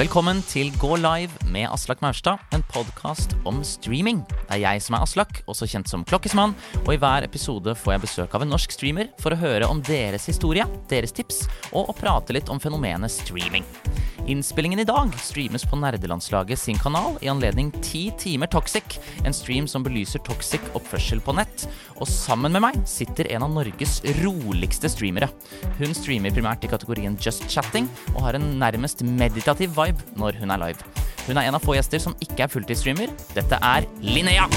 Velkommen til Gå live med Aslak Maurstad, en podkast om streaming. Det er jeg som er Aslak, også kjent som Klokkesmann, og i hver episode får jeg besøk av en norsk streamer for å høre om deres historie, deres tips, og å prate litt om fenomenet streaming. Innspillingen i dag streames på Nerdelandslaget sin kanal i anledning 10 timer Toxic, en stream som belyser toxic oppførsel på nett. Og sammen med meg sitter en av Norges roligste streamere. Hun streamer primært i kategorien Just Chatting, og har en nærmest meditativ vibe når hun er live. Hun er en av få gjester som ikke er fulltidsstreamer. Dette er Linnea!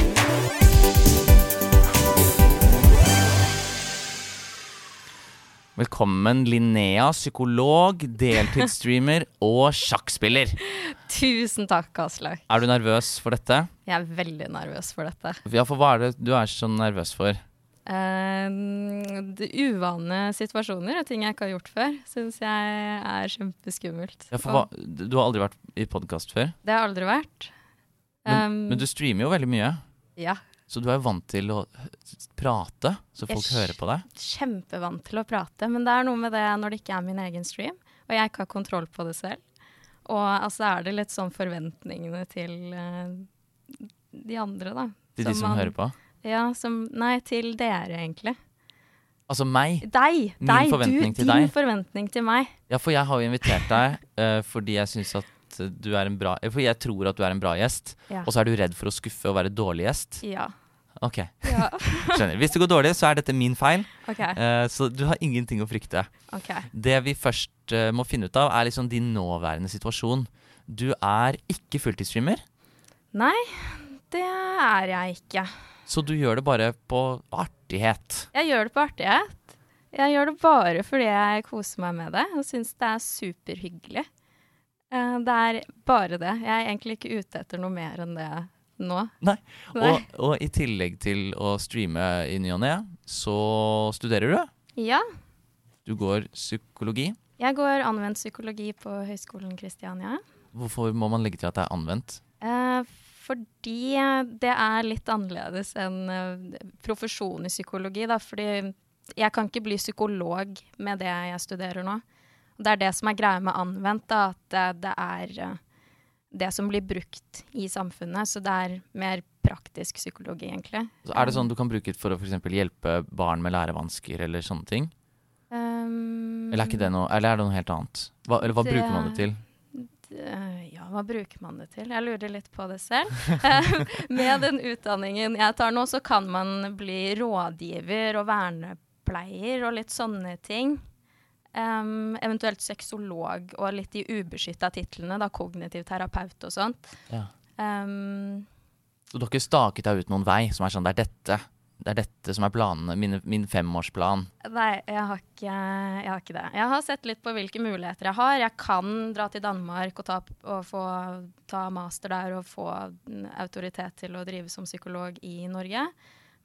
Velkommen, Linnea, psykolog, deltidsstreamer og sjakkspiller. Tusen takk, Aslaug. Er du nervøs for dette? Jeg er veldig nervøs for dette. Ja, for hva er det du er så nervøs for? Uh, uvane situasjoner og ting jeg ikke har gjort før, syns jeg er kjempeskummelt. Ja, hva, du har aldri vært i podkast før? Det har jeg aldri vært. Men, Um, men du streamer jo veldig mye, Ja. Så du er vant til å prate, så folk Jeg hører på deg. Kjempevant til å prate, men det er noe med det når det ikke er min egen stream, og jeg ikke har kontroll på det selv. Og altså er det litt sånn forventningene til uh, de andre, da. Til de som man- hører på. Ja, som Nei, til dere, egentlig. Altså meg. Deg! Min deg, forventning du, til din deg. forventning til meg. Ja, for jeg har jo invitert deg uh, fordi jeg syns at du er en bra eh, For jeg tror at du er en bra gjest, Ja. og så er du redd for å skuffe og være dårlig gjest. Ja. Ok, ja. skjønner. Hvis det går dårlig, så er dette min feil, Okay. Uh, så du har ingenting å frykte. Okay. Det vi først uh, må finne ut av, er liksom din nåværende situasjon. Du er ikke fulltidsstreamer, Nei, det er jeg ikke. så du gjør det bare på artighet. Jeg gjør det på artighet. Jeg gjør det bare fordi jeg koser meg med det og syns det er superhyggelig. Eh, Det er bare det. Jeg er egentlig ikke ute etter noe mer enn det nå. Nei. Nei. Og, og i tillegg til å streame i ny og ne, så studerer du. Ja, Du går psykologi. jeg går anvendt psykologi på Høgskolen Kristiania. Hvorfor må man legge til at det er anvendt? Eh, fordi det er litt annerledes enn eh, profesjon i psykologi. Da, fordi jeg kan ikke bli psykolog med det jeg studerer nå. Det er det som er greia med anvendt, da, at det, det er eh, det som blir brukt i samfunnet. Så det er mer praktisk psykologi, egentlig. Så er det sånn du kan bruke det for å for eksempel hjelpe barn med lærevansker eller sånne ting? Um, Eller er, det noe, eller er det noe helt annet? Hva, eller hva Det- bruker man det til? Ja, hva bruker man det til? Jeg lurer litt på det selv. Med den utdanningen jeg tar nå, så kan man bli rådgiver og vernepleier og litt sånne ting. Em, eventuelt sexolog og litt de ubeskytta titlene, da kognitiv terapeut og sånt. Ja. Um, Så dere staket deg ut noen vei som er sånn det er dette, det er dette som er planene, min, min femårsplan. nei, jeg har, ikke, jeg har ikke det. Jeg har sett litt på hvilke muligheter jeg har. Jeg kan dra til Danmark og, ta, og få ta master der og få autoritet til å drive som psykolog i Norge.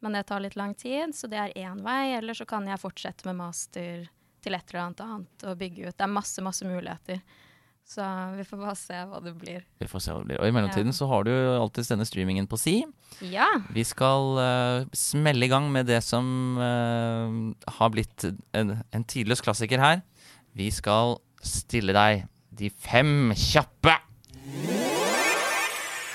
Men det tar litt lang tid, så det er én vei. Eller så kan jeg fortsette med master til et eller annet annet og bygge ut. Det er masse, masse muligheter. Så vi får bare se hva det blir. Vi får se hva det blir. Og i mellomtiden så har du alltid denne streamingen på si. Ja. Vi skal uh, smelle i gang med det som uh, har blitt en, en tidløs klassiker her. Vi skal stille deg de fem kjappe.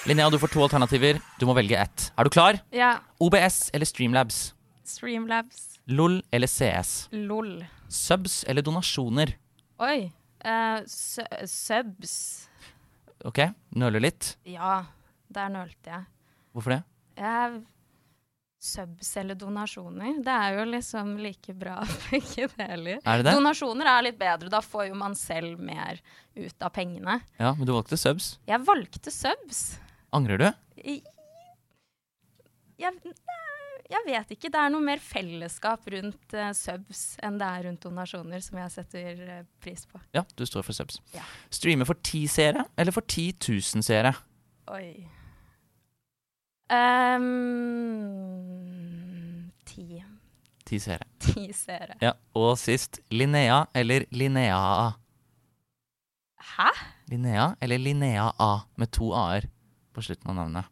Linnea, du får to alternativer. Du må velge ett. Er du klar? Ja. OBS eller Streamlabs? Streamlabs. LOL eller CS? LOL. Subs eller donasjoner? Oi. Uh, subs. Ok, nøler litt. Ja, der nølte jeg. Hvorfor det? jeg subs eller donasjoner, det er jo liksom like bra begge deler. Er det det? Donasjoner er litt bedre, da får jo man selv mer ut av pengene. Ja, men du valgte subs. Jeg valgte subs. Angrer du? Jeg, Jeg, jeg vet ikke, det er noe mer fellesskap rundt uh, subs enn det er rundt donasjoner, som jeg setter uh, pris på. Ja, du står for subs. Ja. Streame for ti seere eller for 10 000 seere? Oi. Um, ti. Ti seere. Ti seere. Ja, og sist Linnea eller Linnea A. Hæ? Linnea eller Linnea A med to a-er på slutten av navnet.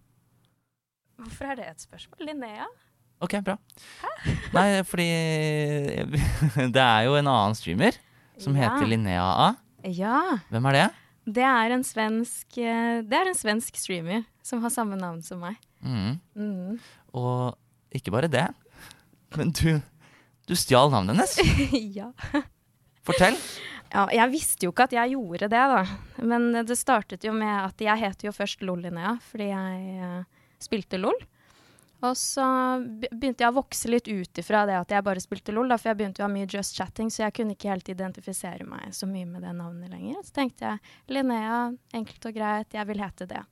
Hvorfor er det et spørsmål? Linnea? Ok, bra. Nei, fordi det er jo en annen streamer som Ja. heter Linnea A. Ja. Hvem er det? Det er en svensk, eh, det er en svensk streamer som har samme navn som meg. Mm. Mm. Og ikke bare det, men du, du stjal navnet hennes. ja. Fortell. ja. Jeg visste jo ikke at jeg gjorde det, da. Men det startet jo med at jeg heter jo først LOL Linnea, fordi jeg uh, spilte LOL. Og så begynte jeg å vokse litt ut ifra det at jeg bare spilte LOL, da, for jeg begynte å ha mye just chatting, så jeg kunne ikke helt identifisere meg så mye med det navnet lenger. Så tenkte jeg Linnea, enkelt og greit, jeg vil hete det.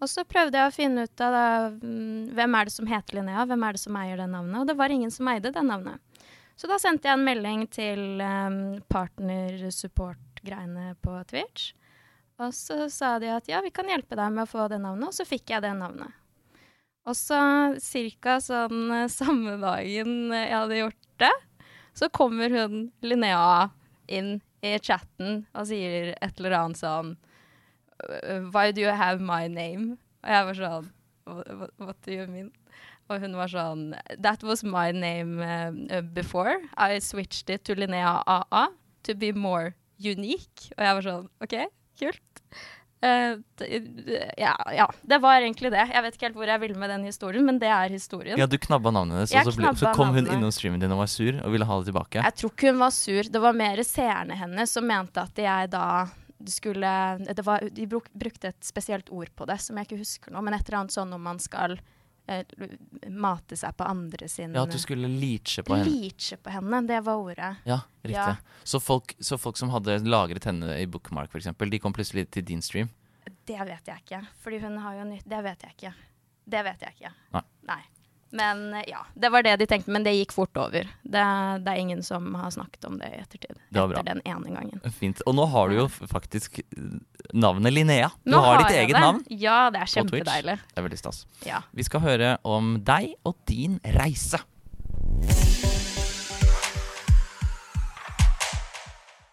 Og så prøvde jeg å finne ut av da, mm, hvem er det som heter Linnea, hvem er det som eier det navnet, og det var ingen som eide det navnet. Så da sendte jeg en melding til um, partner-support-greiene på Twitch. Og så sa de at ja, vi kan hjelpe deg med å få det navnet, og så fikk jeg det navnet. Og så cirka sånn eh, samme dagen jeg hadde gjort det, så kommer hun Linnea inn i chatten og sier et eller annet sånn Why do you have my name? Og jeg var sånn What, what do you mean? Og hun var sånn That was my name uh, before. I switched it to Linnea AA to be more unique. Og jeg var sånn OK, kult. D- ja, ja, det var egentlig det. Jeg vet ikke helt hvor jeg ville med den historien, men det er historien. Ja, du knabba navnet hennes, og så, ble, så kom hun navnet. innom streamen din og var sur og ville ha det tilbake. Jeg tror ikke hun var sur. Det var mer seerne hennes som mente at jeg da skulle det var, De bruk, brukte et spesielt ord på det som jeg ikke husker nå, men et eller annet sånn om man skal mate seg på andre sin Ja, at du skulle leache på henne. Leache på henne, det var ordet. Ja, riktig. Ja. Så, folk, så folk som hadde lagret henne i Bookmark, eksempel, de kom plutselig til din stream. Det vet jeg ikke. Fordi hun har jo nytt Det vet jeg ikke. Det vet jeg ikke. Nei. Men ja, det var det de tenkte, men det gikk fort over. Det, det er ingen som har snakket om det i ettertid. Det. Etter den ene gangen. Fint. Og nå har du jo faktisk eh, navnet Linnea. Du Nå har ditt eget det. navn. Ja, det er kjempedeilig. Det er veldig stas. Ja. Vi skal høre om deg og din reise.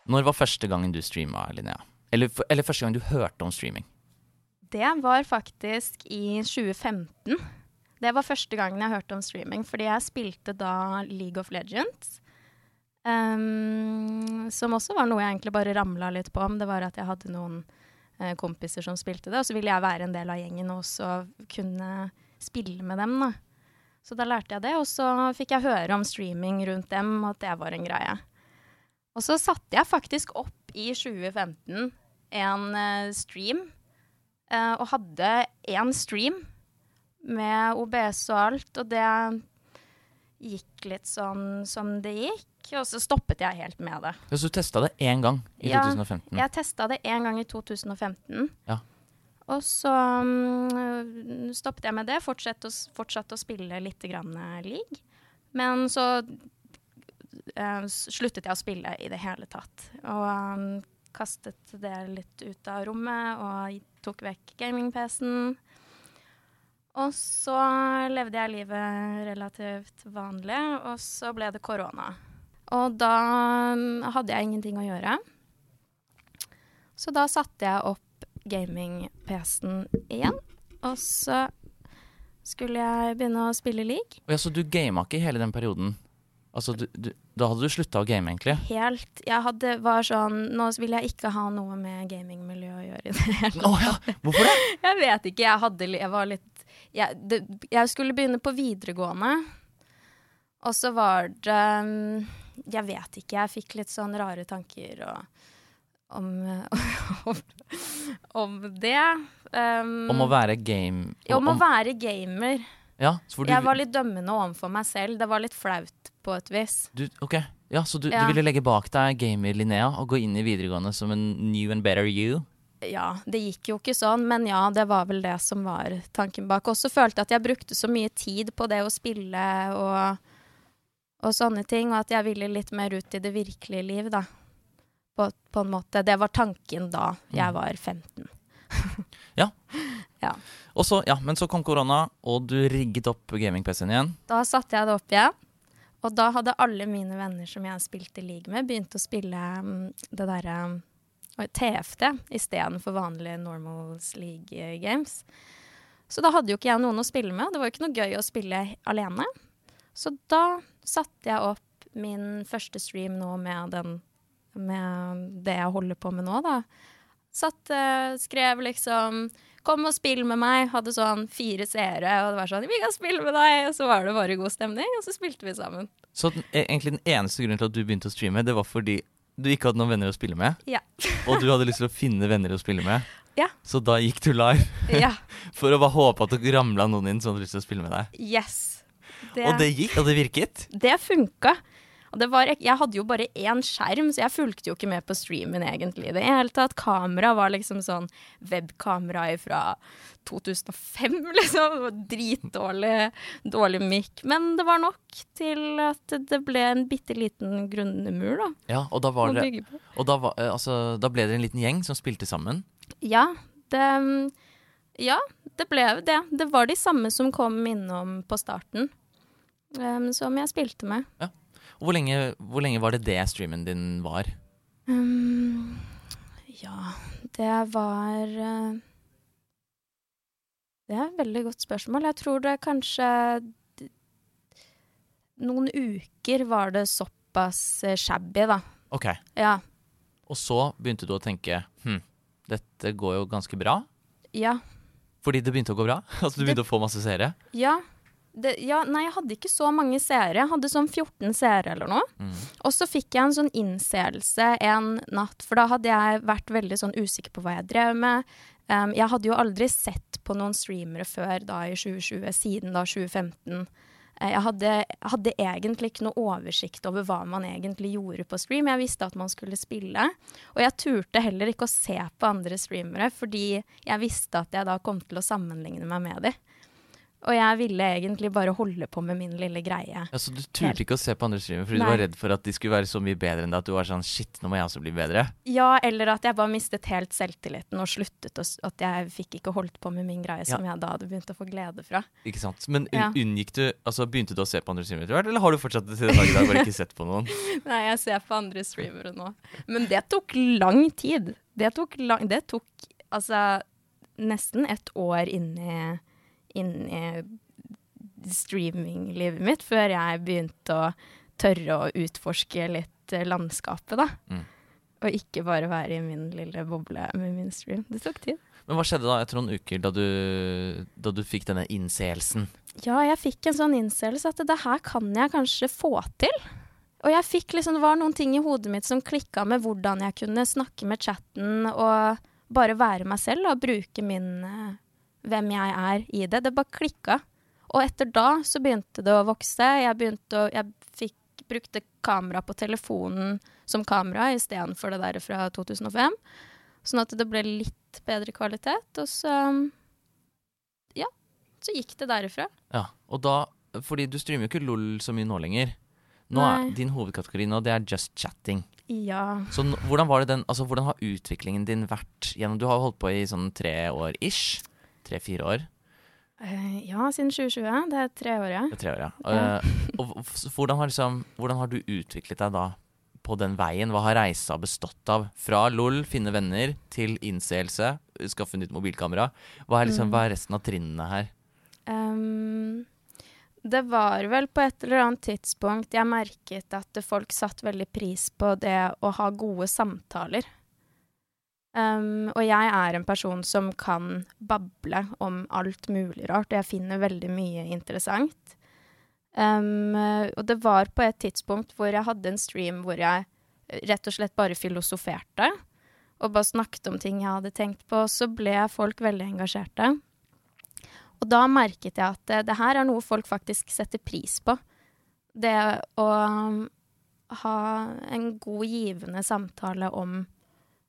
Når var første gangen du streama, Linnea? Eller, eller første gang du hørte om streaming? Det var faktisk i 2015. Det var første gangen jeg hørte om streaming, fordi jeg spilte da League of Legends. Um, som også var noe jeg egentlig bare ramla litt på om. Det var at jeg hadde noen uh, kompiser som spilte det, og så ville jeg være en del av gjengen og også kunne spille med dem. da. Så da lærte jeg det, og så fikk jeg høre om streaming rundt dem, og at det var en greie. Og så satte jeg faktisk opp i 2015 en uh, stream, uh, og hadde én stream med OBS og alt, og det gikk litt sånn som det gikk. Og så stoppet jeg helt med det. Ja, så du testa det én gang i Ja, 2015? Jeg testa det én gang i 2015. Ja. Og så um, stoppet jeg med det. Fortsatte å, fortsatt å spille litt grann eh, league. Men så uh, sluttet jeg å spille i det hele tatt. Og um, kastet det litt ut av rommet og tok vekk gaming-PC-en. Og så levde jeg livet relativt vanlig, og så ble det korona. Og da mm, hadde jeg ingenting å gjøre. Så da satte jeg opp gaming-PC-en igjen. Og så skulle jeg begynne å spille league. Ja, så du gama ikke hele den perioden? Altså, du, du, da hadde du slutta å game, egentlig? Helt Jeg hadde, var sånn Nå vil jeg ikke ha noe med gamingmiljøet å gjøre i det hele Å ja, hvorfor det? Jeg vet ikke. Jeg, hadde, jeg var litt jeg, det, jeg skulle begynne på videregående, og så var det um, Jeg vet ikke. Jeg fikk litt sånn rare tanker og, om, om, om det. Um, Om å være game ja, om å være gamer. Ja, du, Jeg var litt dømmende overfor meg selv. Det var litt flaut på et vis. du, ok. Ja, så du, Ja. du ville legge bak deg gamer Linnea og gå inn i videregående som en new and better you? Ja, det gikk jo ikke sånn, men ja, det var vel det som var tanken bak. Også følte jeg at jeg brukte så mye tid på det å spille og, og sånne ting, og at jeg ville litt mer ut i det virkelige liv, da. På, på en måte. Det var tanken da jeg var 15. ja. ja. Og så, ja, Men så kom korona, og du rigget opp gaming-PC-en igjen. Da satte jeg det opp igjen. Og da hadde alle mine venner som jeg spilte league med, begynt å spille um, det derre mm, TFT istedenfor vanlige Normals League Games. Så da hadde jo ikke jeg noen å spille med. Det var jo ikke noe gøy å spille alene. Så da satte jeg opp min første stream nå med, den, med det jeg holder på med nå, da. Satt, eh, skrev liksom 'kom og spill med meg'. Hadde sånn fire seere, og det var sånn 'vi kan spille med deg'. Og så var det bare god stemning, og så spilte vi sammen. Så den, e- egentlig den eneste grunnen til at du begynte å streame, det var fordi du ikke hadde noen venner å spille med, Ja. og du hadde lyst til å finne venner å spille med. Ja. Så da gikk du live ja. for å bare håpe at det ramla noen inn som hadde lyst til å spille med deg. Yes. Det, Og det gikk, og det virket. det funka. Var, jeg hadde jo bare én skjerm, så jeg fulgte jo ikke med på streamen egentlig. Det hele tatt. Kamera var liksom sånn webkamera fra 2005, liksom. Dritdårlig dårlig mic. Men det var nok til at det ble en bitte liten grunnmur, da. Ja, og da, var det, og da, var, eh, altså, da ble det en liten gjeng som spilte sammen. Ja, det Ja, det ble det. Det var de samme som kom innom på starten. Um, som jeg spilte med. Og hvor lenge, hvor lenge var det det streamen din var? Um, ja, det var eh, Det er et veldig godt spørsmål. Jeg tror det kanskje Noen uker var det såpass eh, shabby, da. Ok, Ja. Og så begynte du å tenke hm, dette går jo ganske bra. Ja. Fordi det begynte å gå bra? Altså du Det- begynte å få masse seere? Ja. Det, ja. Nei, jeg hadde ikke så mange seere. Jeg hadde sånn 14 seere eller noe. Mm. Og så fikk jeg en sånn innseelse en natt, for da hadde jeg vært veldig sånn usikker på hva jeg drev med. Um, jeg hadde jo aldri sett på noen streamere før da i 2020, siden da 2015. Eh, Jeg hadde, hadde egentlig ikke noe oversikt over hva man egentlig gjorde på stream. Jeg visste at man skulle spille, og jeg turte heller ikke å se på andre streamere, fordi jeg visste at jeg da kom til å sammenligne meg med dem. Og jeg ville egentlig bare holde på med min lille greie. Ja, Så du turte ikke å se på andre streamere fordi du var redd for at de skulle være så mye bedre enn deg at du var sånn shit, nå må jeg også bli bedre? Ja, eller at jeg bare mistet helt selvtilliten og sluttet å At jeg fikk ikke holdt på med min greie som jeg da hadde begynt å få glede fra. Ikke sant? Men Ja. unngikk du Altså begynte du å se på andre streamere etter hvert, eller har du fortsatt til den dag i dag bare ikke sett på noen? Nei, jeg ser på andre streamere nå. Men det tok lang tid. Det tok, lang, det tok altså nesten et år inni, inni streaminglivet mitt før jeg begynte å tørre å utforske litt eh, landskapet, da. Mm. Og ikke bare være i min lille boble med min stream. Det tok tid. Men hva skjedde da etter noen uker, da du, da du fikk denne innseelsen? Ja, jeg fikk en sånn innseelse at det her kan jeg kanskje få til. Og jeg fikk liksom, det var noen ting i hodet mitt som klikka med hvordan jeg kunne snakke med chatten og bare være meg selv og bruke min eh, hvem jeg er i det. Det bare klikka. Og etter da så begynte det å vokse. Jeg begynte å Jeg fikk, brukte kamera på telefonen som kamera istedenfor det der fra 2005. Sånn at det ble litt bedre kvalitet. Og så Ja, så gikk det derifra. Ja, og da Fordi du streamer jo ikke LOL så mye nå lenger. Nå er. Din hovedkategori nå, det er just chatting. Ja. Så hvordan var det den Altså, hvordan har utviklingen din vært gjennom Du har holdt på i sånn tre år ish? Tre-fire år? Eh, ja, siden 2020. Det er tre år, ja. Det er tre år, ja. Eh, og hvordan har, liksom, hvordan har du utviklet deg da på den veien? Hva har reisa bestått av? Fra LOL, finne venner, til innseelse, skaffe nytt mobilkamera. Hva er, liksom, Mm. hva er resten av trinnene her? Um, det var vel på et eller annet tidspunkt jeg merket at folk satte veldig pris på det å ha gode samtaler. Ehm, og jeg er en person som kan bable om alt mulig rart, og jeg finner veldig mye interessant. Um, og det var på et tidspunkt hvor jeg hadde en stream hvor jeg rett og slett bare filosoferte. Og bare snakket om ting jeg hadde tenkt på. Så ble folk veldig engasjerte. Og da merket jeg at det, det her er noe folk faktisk setter pris på. Det å um, ha en god, givende samtale om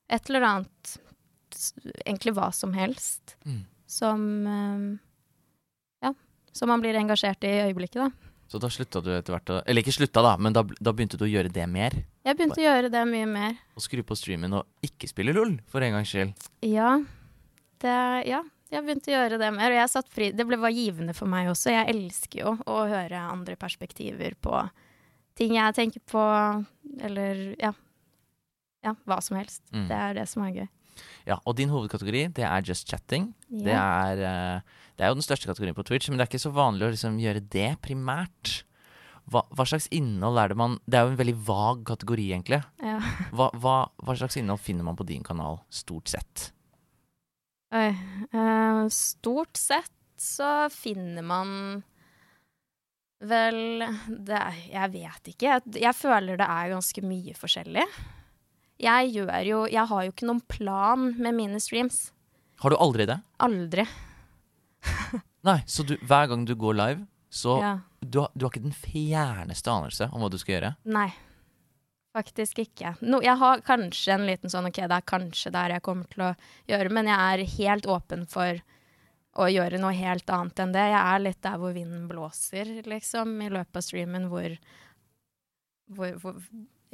et eller annet Egentlig hva som helst. Mm. Som um, Ja. Som man blir engasjert i i øyeblikket, da. Så da slutta du etter hvert å Eller ikke slutta, da, men da, da begynte du å gjøre det mer? Jeg begynte å gjøre det mye mer. Å skru på streamen og ikke spille LOL, for en gangs skyld. Ja. Det, ja. Jeg begynte å gjøre det mer, og jeg satt fri. Det ble, var givende for meg også. Jeg elsker jo å høre andre perspektiver på ting jeg tenker på, eller ja. Ja, hva som helst. Mm. Det er det som er gøy. Ja, Og din hovedkategori, det er just chatting. Det, er, eh, det er jo den største kategorien på Twitch, men det er ikke så vanlig å liksom gjøre det primært. hva, hva slags innhold er det man Det er jo en veldig vag kategori, egentlig. Ja. Hva, hva, hva slags innhold finner man på din kanal, stort sett? Oi. Uh, stort sett så finner man vel det Jeg vet ikke. Jeg, jeg føler det er ganske mye forskjellig. Jeg gjør jo Jeg har jo ikke noen plan med mine streams. Har du aldri det? Aldri. Nei, så du, hver gang du går live, så Ja. du, har, du har ikke den fjerneste anelse om hva du skal gjøre? Nei. Faktisk ikke. No, jeg har kanskje en liten sånn OK, det er kanskje der jeg kommer til å gjøre, men jeg er helt åpen for å gjøre noe helt annet enn det. Jeg er litt der hvor vinden blåser, liksom, i løpet av streamen, hvor, hvor, hvor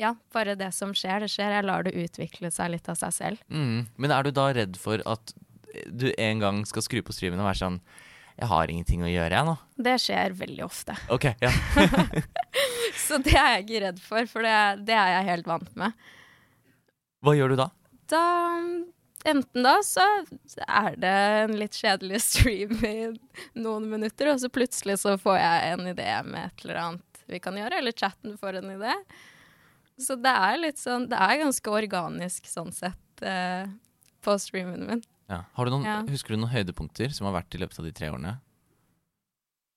Ja, bare det som skjer, det skjer. Jeg lar det utvikle seg litt av seg selv. Mm. Men er du da redd for at du en gang skal skru på streamen og være sånn Jeg har ingenting å gjøre, jeg nå. Det skjer veldig ofte. Ok, ja. Så det er jeg ikke redd for, for det, det er jeg helt vant med. Hva gjør du da? da Enten da så er det en litt kjedelig stream i noen minutter, og så plutselig så får jeg en idé med et eller annet vi kan gjøre, eller chatten får en idé. Så det er litt sånn Det er ganske organisk sånn sett eh, på streamen min. Ja. Har du noen, Ja. Husker du noen høydepunkter som har vært i løpet av de tre årene?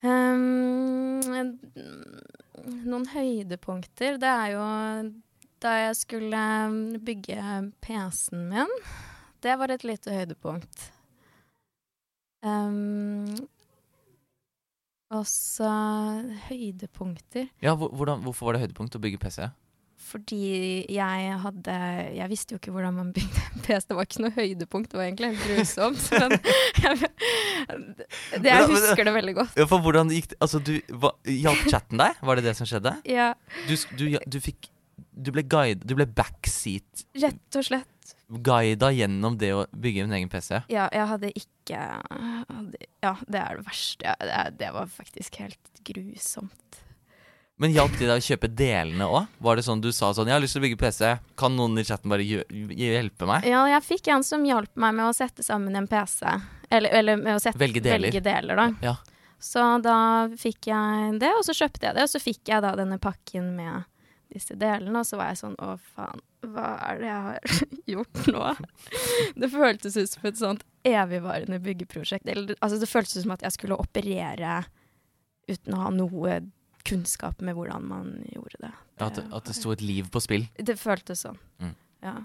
Um, noen høydepunkter, det er jo da jeg skulle bygge PC-en min. Det var et lite høydepunkt. Um, og så høydepunkter Ja, hvordan, Hvorfor var det høydepunkt å bygge PC? Fordi jeg hadde Jeg visste jo ikke hvordan man bygde en PC. Det var ikke noe høydepunkt, det var egentlig helt grusomt. Men jeg, det, jeg husker det veldig godt. Ja, for hvordan gikk det? Altså, du, Hjalp chatten deg? Var det det som skjedde? Ja, Du, du, du fikk Du ble guide Du ble backseat rett og slett. guida gjennom det å bygge en egen PC. Ja, jeg hadde ikke hadde, Ja, det er det verste. Det, det var faktisk helt grusomt. Men hjalp de deg å kjøpe delene òg? Var det sånn du sa sånn 'Jeg har lyst til å bygge PC, kan noen i chatten bare hjelpe meg?' Ja, jeg fikk en som hjalp meg med å sette sammen en PC. Eller, eller med å sette, Velge deler. velge deler, da. Ja. Så da fikk jeg det, og så kjøpte jeg det. Og så fikk jeg da denne pakken med disse delene, og så var jeg sånn Å, faen, hva er det jeg har gjort nå? Det føltes ut som et sånt evigvarende byggeprosjekt. Eller, altså, det føltes ut som at jeg skulle operere uten å ha noe kunnskap med hvordan man gjorde det. At, det- at det sto et liv på spill. Det føltes sånn. Mm. Ja.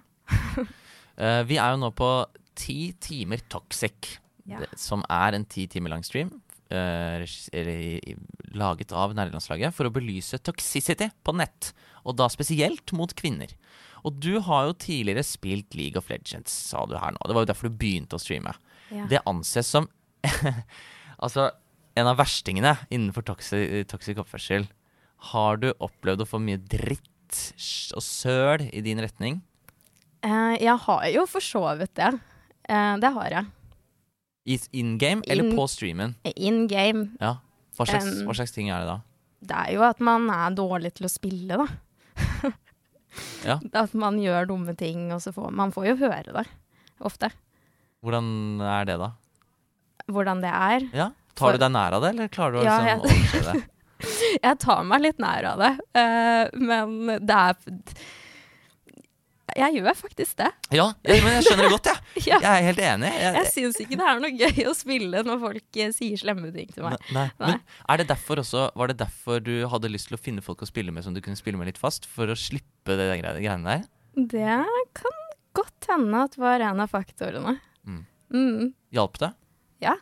uh, vi er jo nå på ti timer toxic, Ja. det, som er en ti timer lang stream. i- laget av nærlandslaget for å belyse toxicity på nett, og da spesielt mot kvinner. Og du har jo tidligere spilt League of Legends, sa du her nå. Det var jo derfor du begynte å streame. Ja. Det anses som altså en av verstingene innenfor toxic, toxic oppførsel. Har du opplevd å få mye dritt og søl i din retning? Uh, jeg har jo for så vidt det. Uh, det har jeg. In game eller In- på streamen? In game. Ja. Hva slags, Um, hva slags ting er det da? Det er jo at man er dårlig til å spille, da. Ja. At man gjør dumme ting, og så får man får jo høre det. Ofte. Hvordan er det, da? Hvordan det er. Ja? Tar du deg nær av det, eller klarer du å Ja, liksom, overse det? Jeg tar meg litt nær av det, uh, men det er Jeg gjør faktisk det. Ja, men jeg skjønner det godt, jeg. Ja. Jeg er helt enig. Jeg, Jeg syns ikke det er noe gøy å spille når folk eh, sier slemme ting til meg. Nei, Nei. Men det også, var det derfor du hadde lyst til å finne folk å spille med som du kunne spille med litt fast? For å slippe de greiene der? Det kan godt hende at var en av faktorene. Mm. Mm. Hjalp det? Ja.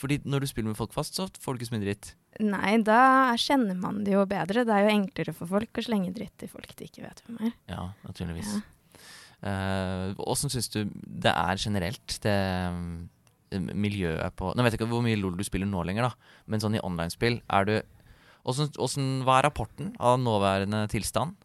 Ja, fordi når du spiller med folk fast, så får du ikke så mye dritt. Nei, da kjenner man det jo bedre. Det er jo enklere for folk å slenge dritt til folk de ikke vet hvem er. Ja, naturligvis. Ja. Eh, Åssen syns du det er generelt, det um, miljøet på Nå vet jeg ikke hvor mye LOL du spiller nå lenger, da, men sånn i online-spill, er du åssen- Hva er rapporten av nåværende tilstand?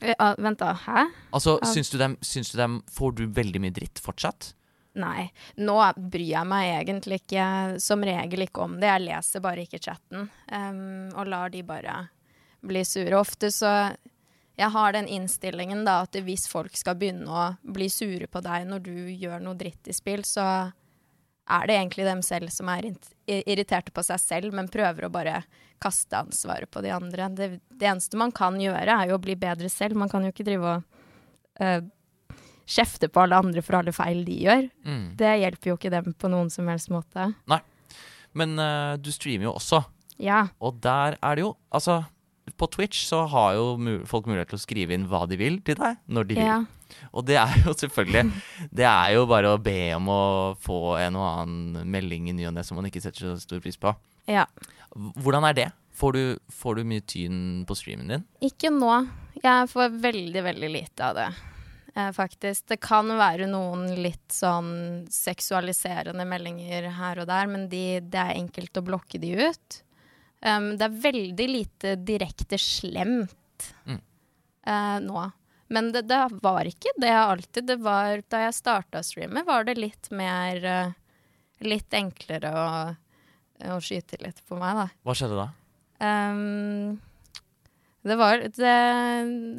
Eh, ah, vent, da. Hæ? Altså, Ja. syns du dem, syns du dem Får du veldig mye dritt fortsatt? Nei. Nå bryr jeg meg egentlig ikke som regel ikke om det. Jeg leser bare ikke chatten um, og lar de bare bli sure. Ofte så Jeg har den innstillingen da at hvis folk skal begynne å bli sure på deg når du gjør noe dritt i spill, så er det egentlig dem selv som er irriterte på seg selv, men prøver å bare kaste ansvaret på de andre. Det, det eneste man kan gjøre, er jo å bli bedre selv. Man kan jo ikke drive og eh, kjefte på alle andre for alle feil de gjør. Mm. Det hjelper jo ikke dem på noen som helst måte. Nei. Men uh, du streamer jo også, Ja. og der er det jo Altså, på Twitch så har jo folk mulighet til å skrive inn hva de vil til deg, når de vil. ja. Og det er jo selvfølgelig Det er jo bare å be om å få en og annen melding i ny og ne som man ikke setter så stor pris på. ja. Hvordan er det? Får du, får du mye tyn på streamen din? Ikke nå. Jeg får veldig, veldig lite av det. Eh, faktisk. Det kan være noen litt sånn seksualiserende meldinger her og der, men de, det er enkelt å blokke de ut. Um, det er veldig lite direkte slemt Mm. uh, nå. Men det, det var ikke det alltid. Det var, da jeg starta streamet, var det litt mer uh, Litt enklere å, å skyte litt på meg, da. Hva skjedde da? Um, det, var, det,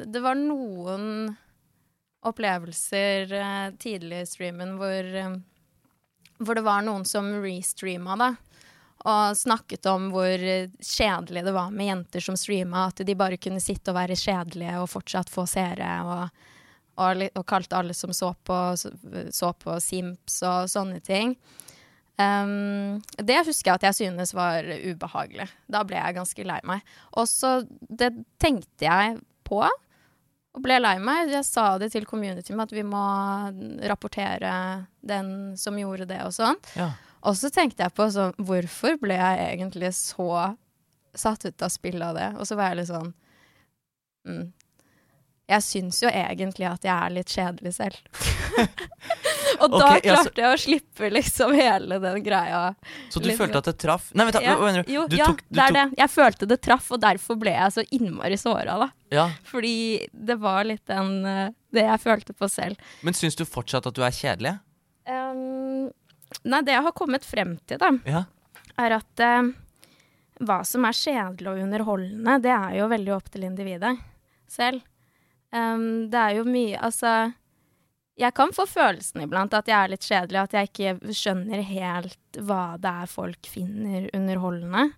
det var noen opplevelser eh, tidlig i streamen hvor, eh, hvor det var noen som restreama det. Og snakket om hvor eh, kjedelig det var med jenter som streama. At de bare kunne sitte og være kjedelige og fortsatt få seere. Og, og, og kalte alle som så på, så på Simps og sånne ting. Um, det husker jeg at jeg synes var ubehagelig. Da ble jeg ganske lei meg. Og så det tenkte jeg på, og ble lei meg. Jeg sa det til communityen at vi må rapportere den som gjorde det og sånn. Ja. Og så tenkte jeg på sånn, hvorfor ble jeg egentlig så satt ut av spillet av det? Og så var jeg litt sånn mm, Jeg syns jo egentlig at jeg er litt kjedelig selv. og da okay, klarte jeg å slippe liksom hele den greia. Så du liksom. følte at det traff Nei, vent, Ja, hva mener du? jo, du ja, tok, du det er tok, det. Jeg følte det traff, og derfor ble jeg så innmari såra, da. Ja. Fordi det var litt den eh, Det jeg følte på selv. Men syns du fortsatt at du er kjedelig? Um, nei, det jeg har kommet frem til, da, Ja. er at uh, hva som er kjedelig og underholdende, det er jo veldig opp til individet selv. Um, det er jo mye Altså, jeg kan få følelsen iblant at jeg er litt kjedelig, at jeg ikke skjønner helt hva det er folk finner underholdende.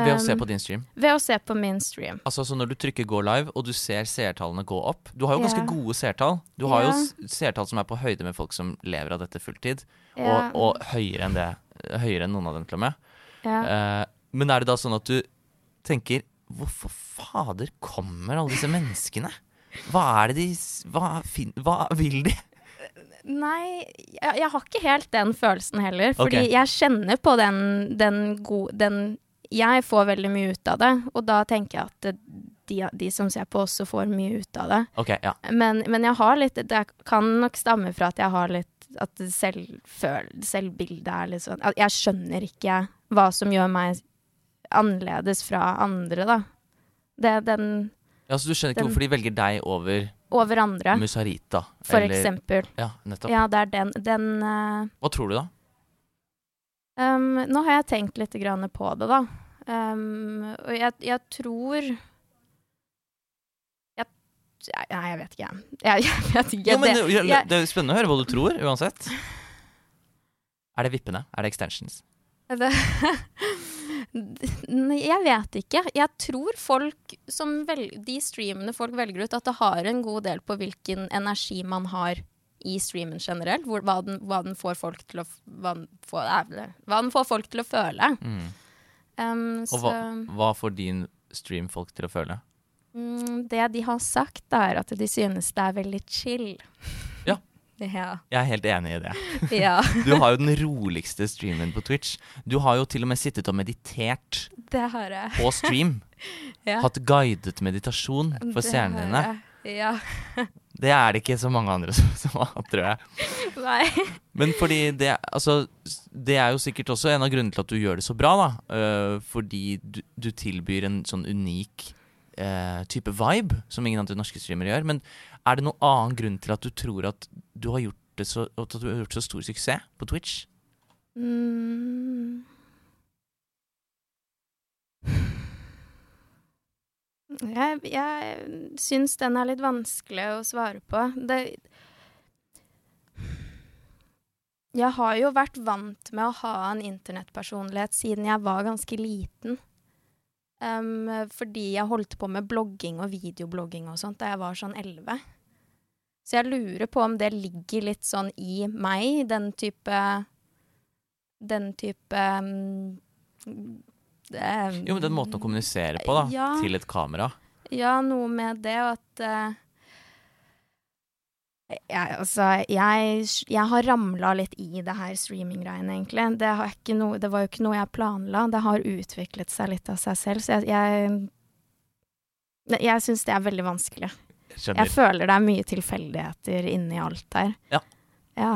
Ved å se Um, på din stream? Ved å se på min stream. Altså så Når du trykker 'gå live', og du ser seertallene gå opp Du har jo ganske yeah. gode seertall. Du har jo Ja. s- seertall som er på høyde med folk som lever av dette fulltid, yeah. og, og høyere enn det. Høyere enn noen av dem, til og med. Eh, men er det da sånn at du tenker Hvorfor fader kommer alle disse menneskene? Hva er det de Hva, fin, hva vil de? Nei, jeg, jeg har ikke helt den følelsen heller. Fordi okay. jeg kjenner på den, den gode den, Jeg får veldig mye ut av det, og da tenker jeg at de, de som ser på, også får mye ut av det. Okay, ja. Men, men jeg har litt Det kan nok stamme fra at jeg har litt At selv, selvbildet er litt sånn at Jeg skjønner ikke hva som gjør meg annerledes fra andre, da. Det den ja. Så du skjønner ikke Den- hvorfor de velger deg over over andre, Musarita? for eller- eksempel. Ja, nettopp. Ja, det er den, den uh, Hva tror du, da? Um, nå har jeg tenkt litt grann på det, da. Um, og jeg, jeg tror Nei, jeg vet ikke. Jeg, jeg vet ikke. Jo, men, det, jeg- det er spennende å høre hva du tror, uansett. Er det vippene? Er det extensions? det, jeg vet ikke. Jeg tror folk som vel, De streamene folk velger ut, at det har en god del på hvilken energi man har i streamen generelt. Hvor, hva, den, hva den får folk til å hva den får, hva den får folk til å føle. Mm. Um, Og så hva, hva får din stream folk til å føle? Mm, det de har sagt, er at de synes det er veldig chill. Ja. Jeg er helt enig i det. ja. Du har jo den roligste streamen på Twitch. Du har jo til og med sittet og meditert Det har jeg. på stream. Ja. Hatt guidet meditasjon for seerne dine. Ja. Det er det ikke så mange andre som, som har, tror jeg. Nei. Men fordi det Altså, det er jo sikkert også en av grunnene til at du gjør det så bra, da. Uh, fordi du, du tilbyr en sånn unik uh, type vibe som ingen andre norske streamere gjør. Men er det noen annen grunn til at du tror at du har gjort så, at du har gjort så stor suksess på Twitch? Mm. Jeg, jeg syns den er litt vanskelig å svare på. Det Jeg har jo vært vant med å ha en internettpersonlighet siden jeg var ganske liten. Um, fordi jeg holdt på med blogging og videoblogging og sånt da jeg var sånn elleve. Så jeg lurer på om det ligger litt sånn i meg, den type Den type um, det, Jo, men den måten å kommunisere på, da. Ja. Til et kamera. Ja, noe med det, og at eh, jeg, altså, jeg, jeg har ramla litt i det her streaminggreiene, egentlig. Det, noe, det var jo ikke noe jeg planla. Det har utviklet seg litt av seg selv, så jeg Jeg, jeg syns det er veldig vanskelig. Skjønner. Jeg føler det er mye tilfeldigheter inni alt der. Ja. Ja.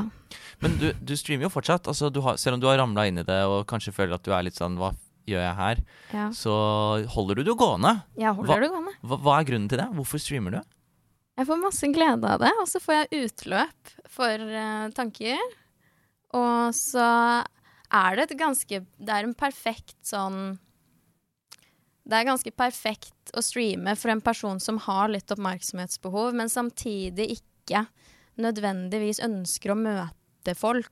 Men du, du streamer jo fortsatt. Altså, du har, selv om du har ramla inn i det og kanskje føler at du er litt sånn Hva gjør jeg her? ja. Så holder du det gående. Ja, holder det gående. Hva, hva er grunnen til det? Hvorfor streamer du? Jeg får masse glede av det, og så får jeg utløp for uh, tanker. Og så er det et ganske Det er en perfekt sånn Det er ganske perfekt å streame for en person som har litt oppmerksomhetsbehov, men samtidig ikke nødvendigvis ønsker å møte folk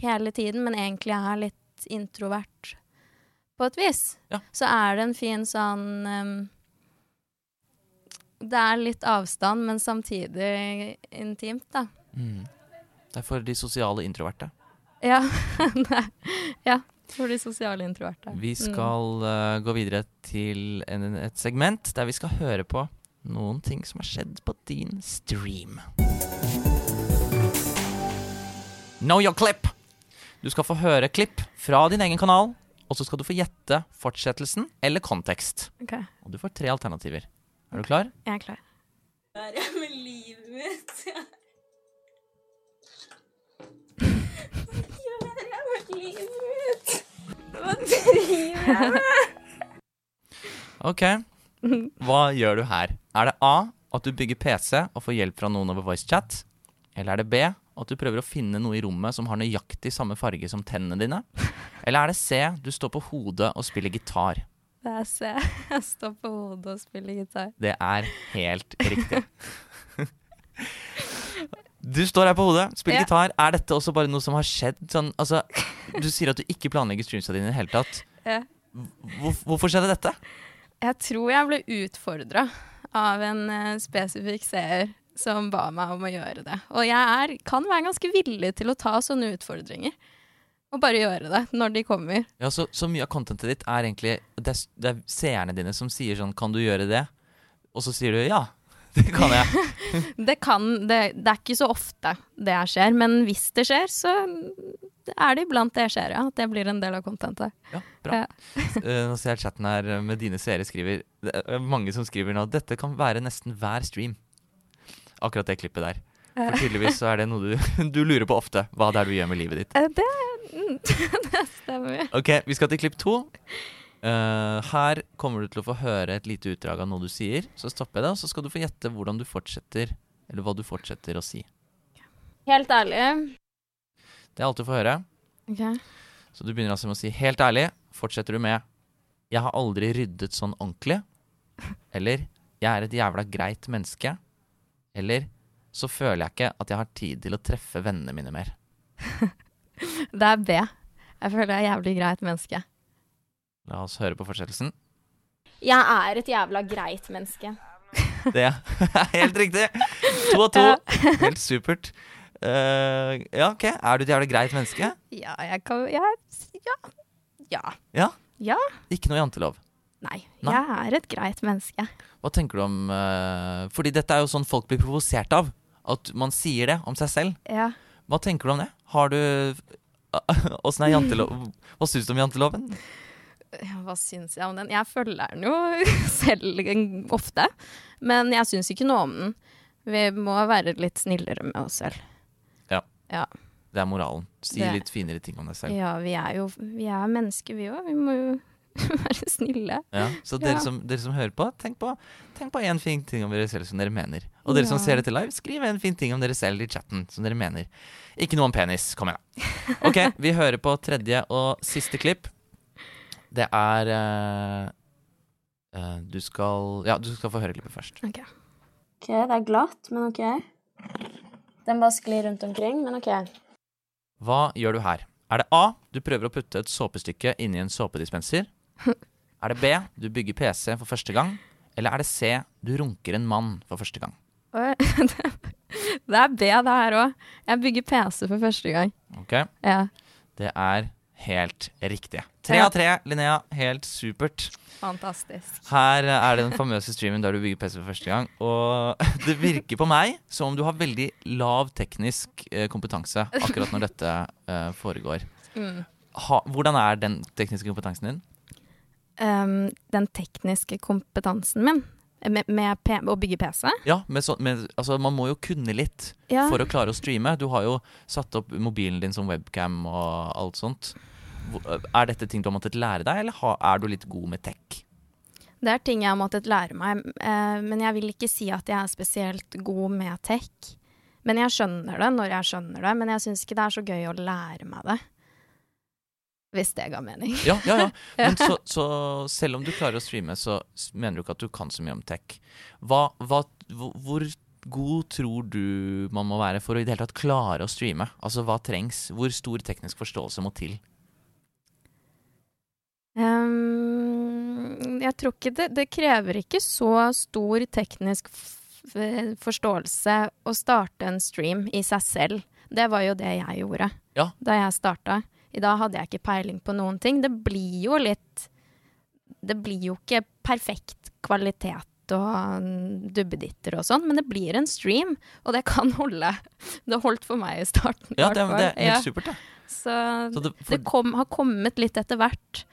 hele tiden, men egentlig er litt introvert på et vis. Ja. Så er det en fin sånn em, det er litt avstand, men samtidig intimt, da. Mm. Det er for de sosiale introverte. Ja. ja. For de sosiale introverte. Vi skal uh, gå videre til en, et segment der vi skal høre på noen ting som har skjedd på din stream. Know your clip! Du skal få høre klipp fra din egen kanal, og så skal du få gjette fortsettelsen eller kontekst. Okay. Og du får tre alternativer. Er du klar? jeg er klar. Hva er med livet mitt? Hva gjør jeg med livet mitt? Hva driver jeg med? Ok. Hva gjør du her? Er det A at du bygger PC og får hjelp fra noen over voicechat? Eller er det B at du prøver å finne noe i rommet som har nøyaktig samme farge som tennene dine? Eller er det C du står på hodet og spiller gitar? Det er C. Jeg står på hodet og spiller gitar. Det er helt riktig. Du står her på hodet, spiller Ja. gitar. Er dette også bare noe som har skjedd? Sånn, altså, du sier at du ikke planlegger streamsa dine i det hele tatt. Ja. Hvor, hvorfor skjedde dette? Jeg tror jeg ble utfordra av en uh, spesifikk seer som ba meg om å gjøre det. Og jeg er, kan være ganske villig til å ta sånne utfordringer. Og bare gjøre det når de kommer. Ja, så, så mye av contentet ditt er egentlig det er, det er seerne dine som sier sånn Kan du gjøre det? Og så sier du ja. Det kan jeg. Det, kan, det, det er ikke så ofte det skjer, men hvis det skjer, så er det iblant det skjer, ja. At det blir en del av contentet. Ja, bra. Ja. Eh, nå ser jeg chatten her eh, med dine seere skriver Det er mange som skriver nå dette kan være nesten hver stream. Akkurat det klippet der. For tydeligvis så er det noe du, du lurer på ofte. Hva det er du gjør med livet ditt. Eh, Det, mm, det stemmer. Ok, vi skal til klipp to. Uh, her kommer du til å få høre et lite utdrag av noe du sier. Så stopper jeg det, og så skal du få gjette hvordan du fortsetter Eller hva du fortsetter å si. Helt ærlig. Det er alt du får høre. Okay. Så du begynner altså med å si helt ærlig. Fortsetter du med 'Jeg har aldri ryddet sånn ordentlig'. Eller 'Jeg er et jævla greit menneske'. Eller 'Så føler jeg ikke at jeg har tid til å treffe vennene mine mer'. Det er B. Jeg føler jeg er jævlig greit menneske. La oss høre på fortsettelsen. Jeg er et jævla greit menneske. Det er helt riktig! To av to. Helt supert. Uh, ja, OK. Er du et jævla greit menneske? Ja, jeg kan jeg, Ja. Ja. Ja? Ja. Ikke noe jantelov. Nei, Nei. jeg er et greit menneske. Hva tenker du om uh, Fordi dette er jo sånn folk blir provosert av. At man sier det om seg selv. Ja. Hva tenker du om det? Har du Åssen er janteloven? Hva syns du om janteloven? ja hva syns jeg om den? Jeg følger den jo selv ofte. Men jeg syns ikke noe om den. Vi må være litt snillere med oss selv. Ja. ja. Det er moralen. Si Det- litt finere ting om deg selv. Ja, vi er jo vi er mennesker, vi òg. Vi må jo være snille. Ja, så dere, Ja. som, dere som hører på, tenk på Tenk på en fin ting om dere selv som dere mener. Og dere som Ja. ser dette live, skriv en fin ting om dere selv i chatten som dere mener. Ikke noe om penis. Kom igjen, da. Ok, vi hører på tredje og siste klipp. Det er uh, uh, Du skal Ja, du skal få høre klippet først. Ok. Ok, det er glatt, men ok. Den bare sklir rundt omkring, men ok. Hva gjør du her? Er det A. Du prøver å putte et såpestykke inni en såpedispenser? Er det B. Du bygger PC for første gang? Eller er det C. Du runker en mann for første gang? Det er B, det her òg. Jeg bygger PC for første gang. Ok, Ja. Det er helt riktig. Tre av tre, Linnea. Helt supert. Fantastisk. Her er det den famøse streamen der du bygger PC for første gang. Og det virker på meg som om du har veldig lav teknisk eh, kompetanse akkurat når dette eh, foregår. Mm. Ha, hvordan er den tekniske kompetansen din? Um, den tekniske kompetansen min med, med å bygge PC Ja, så, med, altså Man må jo kunne litt ja. for å klare å streame. Du har jo satt opp mobilen din som webcam og alt sånt. Er dette ting du har måttet lære deg, eller er du litt god med tech? Det er ting jeg har måttet lære meg, eh, men jeg vil ikke si at jeg er spesielt god med tech. Men jeg skjønner det når jeg skjønner det, men jeg syns ikke det er så gøy å lære meg det. Hvis det ga mening. Ja, ja, ja. Men så, så selv om du klarer å streame, så mener du ikke at du kan så mye om tech. Hva, hva, hvor god tror du man må være for å i det hele tatt klare å streame? Altså hva trengs? Hvor stor teknisk forståelse må til? Um, jeg tror ikke det Det krever ikke så stor teknisk forståelse å starte en stream i seg selv. Det var jo det jeg gjorde Ja. da jeg starta. I dag hadde jeg ikke peiling på noen ting. Det blir jo litt Det blir jo ikke perfekt kvalitet og mm, dubbeditter og sånn, men det blir en stream, og det kan holde. Det holdt for meg i starten. Ja, det, det er helt Ja, supert, ja. så Så det, for, det kom, har kommet litt etter hvert.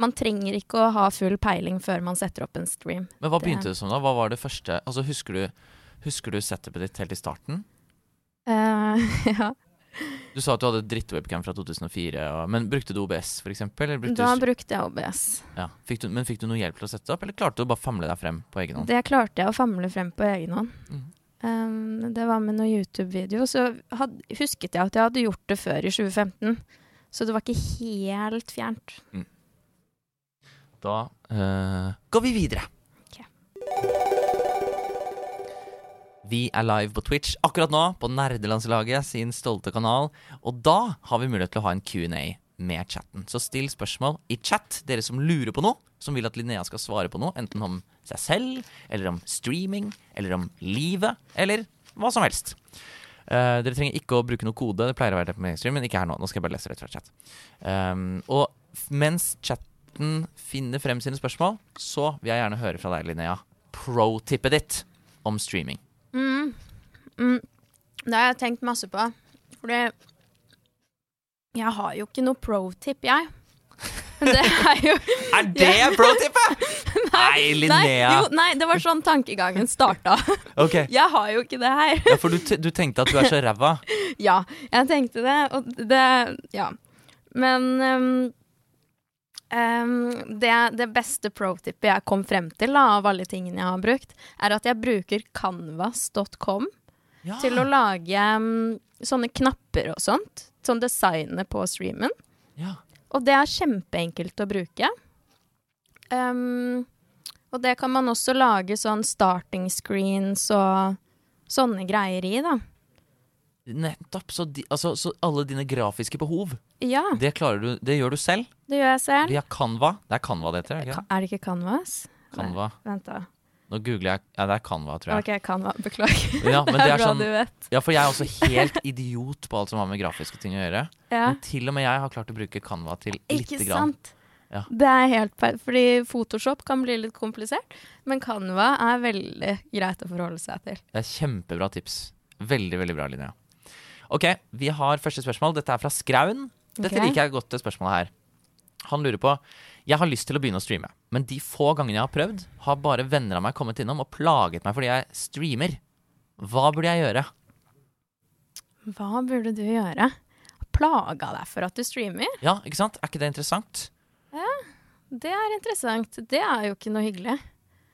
Man trenger ikke å ha full peiling før man setter opp en stream. men hva det- begynte det som da? Hva var det første Altså Husker du, husker du setupet ditt helt i starten? Uh, ja. Du sa at du hadde drittwebcam fra 2004, og, men brukte du OBS eksempel? Da du, brukte jeg OBS. ja. fikk du, men fikk du noe hjelp til å sette opp, eller klarte du å bare famle deg frem på egen hånd? Det klarte jeg å famle frem på egen hånd. Mm. Um, det var med noen YouTube-video. Så had, husket jeg at jeg hadde gjort det før i 2015. Så det var ikke helt fjernt. Da uh, går vi videre. Ok. Vi er live på Twitch akkurat nå, på Nerdelandslaget sin stolte kanal. Og da har vi mulighet til å ha en Q&A med chatten. Så still spørsmål i chat, dere som lurer på noe, som vil at Linnea skal svare på noe, enten om seg selv, eller om streaming, eller om livet, eller hva som helst. Uh, dere trenger ikke å bruke noe kode, det pleier å være det på mainstream, men ikke her nå. Nå skal jeg bare lese rett fra chat. Um, og mens chatten finner frem sine spørsmål, så vil jeg gjerne høre fra deg, Linnea. Pro-tippet ditt om streaming. Mm. Mm. Det har jeg tenkt masse på. Fordi jeg har jo ikke noe pro-tip, jeg. Det er jo Er det pro-tippet?! Nei, Nei, Linnea! jo, nei, det var sånn tankegangen starta. okay. Jeg har jo ikke det her. ja, For du, du tenkte at du er så ræva? Ja, jeg tenkte det, og det Ja. Men ehm, ehm, det, det beste pro-tippet jeg kom frem til da, av alle tingene jeg har brukt, er at jeg bruker canvas.com Ja. til å lage um, sånne knapper og sånt. Sånn designet på streamen. ja. Og det er kjempeenkelt å bruke. Um, og det kan man også lage sånn starting screens og sånne greier i, da. Nettopp. Så, de, altså, så alle dine grafiske behov, Ja, det, du, det gjør du selv det gjør jeg selv. via Canva. Det er Canva det heter, er det ikke? Er det ikke Canvas? Canva. Vent, da. Nå googler jeg Ja, det er Canva, tror jeg. OK, Canva. Beklager. Ja, men det er bra sånn du vet. Ja, for jeg er også helt idiot på alt som har med grafiske ting å gjøre. Ja. Men til og med jeg har klart å bruke Canva til Ikke lite grann. sant? Ja. Det er helt per... Fordi Photoshop kan bli litt komplisert, men Canva er veldig greit å forholde seg til. Det er kjempebra tips. Veldig, veldig bra, Linnea. Ok, vi har første spørsmål. Dette er fra Skraun. Dette okay. liker jeg godt, det spørsmålet her. Han lurer på Jeg har lyst til å begynne å streame, men de få gangene jeg har prøvd, har bare venner av meg kommet innom og plaget meg fordi jeg streamer. Hva burde jeg gjøre? Hva burde du gjøre? Plaga deg for at du streamer? Ja, ikke sant? Er ikke det interessant? Ja, Det er interessant. Det er jo ikke noe hyggelig.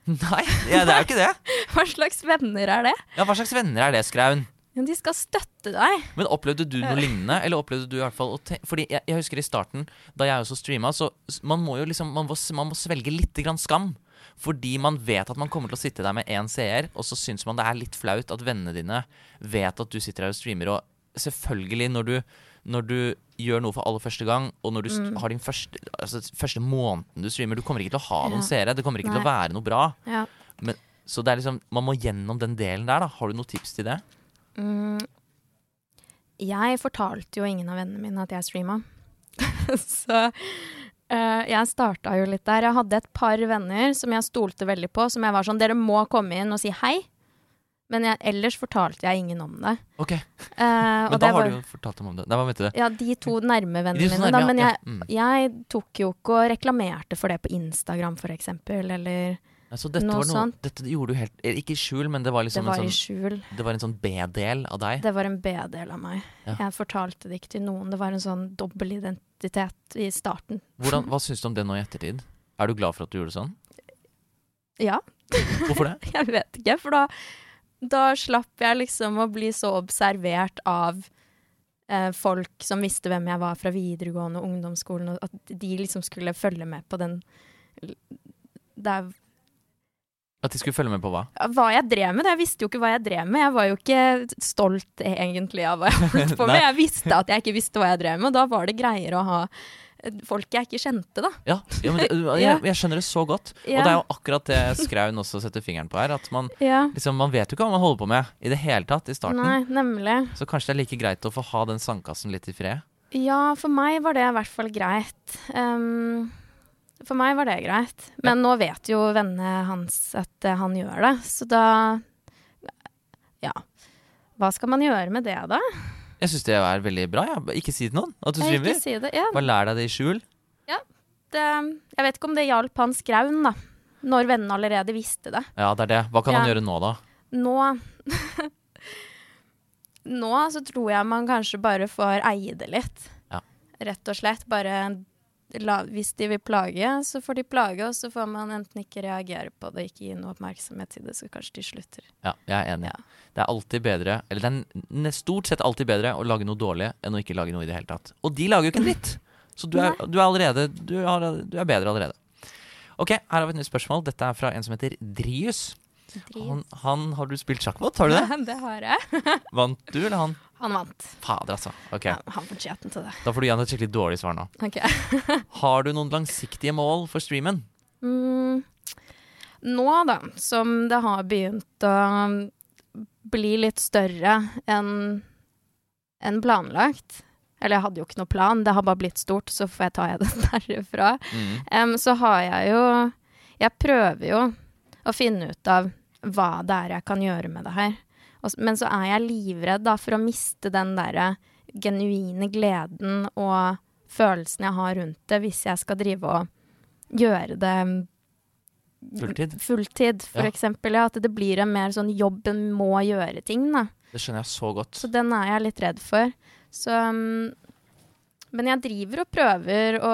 Nei, ja, det er jo ikke det. Hva slags venner er det? Ja, Hva slags venner er det, Skraun? Ja, De skal støtte deg. Men opplevde du noe lignende? Eller opplevde du i hvert fall Fordi jeg, jeg husker i starten, da jeg også streama, så man må jo liksom Man må, man må svelge litt grann skam. Fordi man vet at man kommer til å sitte der med én seer, og så syns man det er litt flaut at vennene dine vet at du sitter her og streamer, og selvfølgelig, når du når du gjør noe for aller første gang, og når du Mm. har din første, altså, første måneden du streamer Du kommer ikke til å ha noen Ja. seere. Det kommer ikke til å være noe bra. Ja. Så det er liksom, man må gjennom den delen der. da Har du noen tips til det? Mm. Jeg fortalte jo ingen av vennene mine at jeg streama. så uh, jeg starta jo litt der. Jeg hadde et par venner som jeg stolte veldig på, som jeg var sånn Dere må komme inn og si hei. Men jeg, ellers fortalte jeg ingen om det. Ok, Eh, Men da det har du jo fortalt dem om det. Nei, du? Ja, de to nærme vennene mine, da. Men ja. jeg, Ja, mm. jeg tok jo ikke og reklamerte for det på Instagram, for eksempel. Eller Så dette Noe noe. Dette gjorde du helt Ikke i skjul, men det var det liksom var en sånn. Det var en sånn B-del av deg. Det var en B-del av meg. Ja. Jeg fortalte det ikke til noen. Det var en sånn dobbel identitet i starten. Hvordan, hva syns du om det nå i ettertid? Er du glad for at du gjorde det sånn? Ja, Hvorfor det? jeg vet ikke, for da, da slapp jeg liksom å bli så observert av eh, folk som visste hvem jeg var fra videregående og ungdomsskolen, og at de liksom skulle følge med på den der, At de skulle følge med på hva? Hva jeg drev med. Jeg visste jo ikke hva jeg drev med. Jeg var jo ikke stolt egentlig av hva jeg holdt på med. Jeg visste at jeg ikke visste hva jeg drev med, og da var det greier å ha eh, folk jeg ikke kjente, da. Ja, ja men det, jeg, jeg skjønner det så godt. Og det er jo akkurat det Skraun også setter fingeren på her. At man Ja. liksom, man vet jo ikke hva man holder på med i det hele tatt i starten. Nei, nemlig. Så kanskje det er like greit å få ha den sandkassen litt i fred. Ja, for meg var det i hvert fall greit. Ehm, for meg var det greit. Men nå vet jo vennene hans at eh, han gjør det, så da Ja. Hva skal man gjøre med det, da? Jeg syns det er veldig bra. Ja. Ikke si til noen at du streamer. ikke si det. Ja, Bare lær deg det i skjul. det, jeg vet ikke om det hjalp han Graun, da. Når vennene allerede visste det. Ja, det er det. Hva kan Ja. han gjøre nå, da? Nå Nå så tror jeg man kanskje bare får eie det litt. Ja. Rett og slett. Bare la, hvis de vil plage, så får de plage, og så får man enten ikke reagere på det, ikke gi noe oppmerksomhet til det, så kanskje de slutter. Ja, jeg er enig. Ja. Det er alltid bedre Eller det er stort sett alltid bedre å lage noe dårlig enn å ikke lage noe i det hele tatt. Og de lager jo ikke en dritt! Så du er, du er allerede du, har, du er bedre allerede. Ok, her har vi et nytt spørsmål. Dette er fra en som heter Drius. Han, han Har du spilt sjakk mot, Har du det? det har jeg. Vant du, eller han? Han vant. Fader, altså. Okay. Ja, han fortjente til det. Da får du igjen et skikkelig dårlig svar nå. Okay. Har du noen langsiktige mål for streamen? Mm, nå, da, som det har begynt å bli litt større enn en planlagt Eller jeg hadde jo ikke noe plan, det har bare blitt stort, så får jeg ta det derifra. Mm. Um, så har jeg jo Jeg prøver jo å finne ut av hva det er jeg kan gjøre med det her. Men så er jeg livredd da, for å miste den derre genuine gleden og følelsen jeg har rundt det, hvis jeg skal drive og gjøre det Fulltid? Fulltid, for Ja. eksempel. Ja, at det blir en mer sånn jobben må gjøre-ting, da. Det skjønner jeg så godt. Så den er jeg litt redd for. Så um, Men jeg driver og prøver å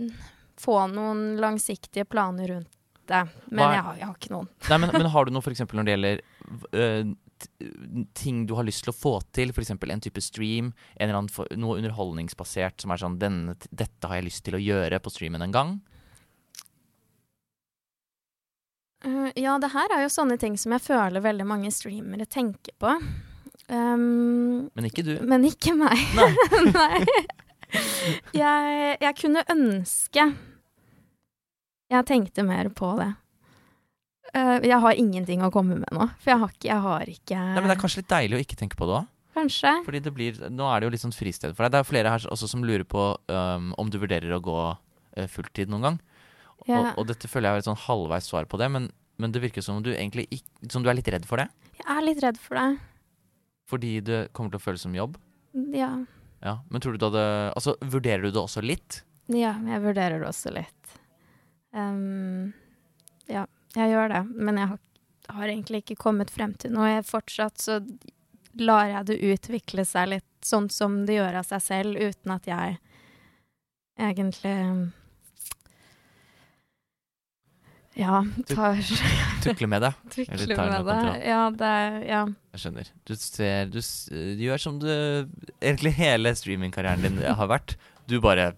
mm, få noen langsiktige planer rundt det. Men jeg har, jeg har ikke noen. Nei, men, men har du noe eksempel når det gjelder ting du har lyst til å få til? F.eks. en type stream, en eller annen noe underholdningsbasert som er sånn denne, 'Dette har jeg lyst til å gjøre på streamen en gang'? Uh, ja, det her er jo sånne ting som jeg føler veldig mange streamere tenker på. Um, Men ikke du. men ikke meg. Nei. Nei. Jeg, jeg kunne ønske jeg tenkte mer på det. Uh, jeg har ingenting å komme med nå, for jeg har ikke, jeg har ikke Nei, men det er kanskje litt deilig å ikke tenke på det òg. Kanskje. Fordi det blir, nå er det jo litt sånn fristed for deg. Det er flere her også som lurer på um, om du vurderer å gå uh, fulltid noen gang. Ja. Og, og dette føler jeg er et sånn halvveis svar på det, men, men det virker som om du egentlig ikke, som du er litt redd for det. Jeg er litt redd for det. Fordi det kommer til å føles som jobb. Ja. Ja, Men tror du du hadde Altså, vurderer du det også litt? ja, jeg vurderer det også litt. Um, ja, jeg gjør det. Men jeg har, har egentlig ikke kommet frem til noe. Jeg fortsatt så lar jeg det utvikle seg litt sånn som det gjør av seg selv, uten at jeg egentlig Ja, tar Tukle med det. Tukler med det. Ja, det er Ja. Jeg skjønner. Du, ser, du, du gjør som du egentlig hele streamingkarrieren din har vært. Du bare,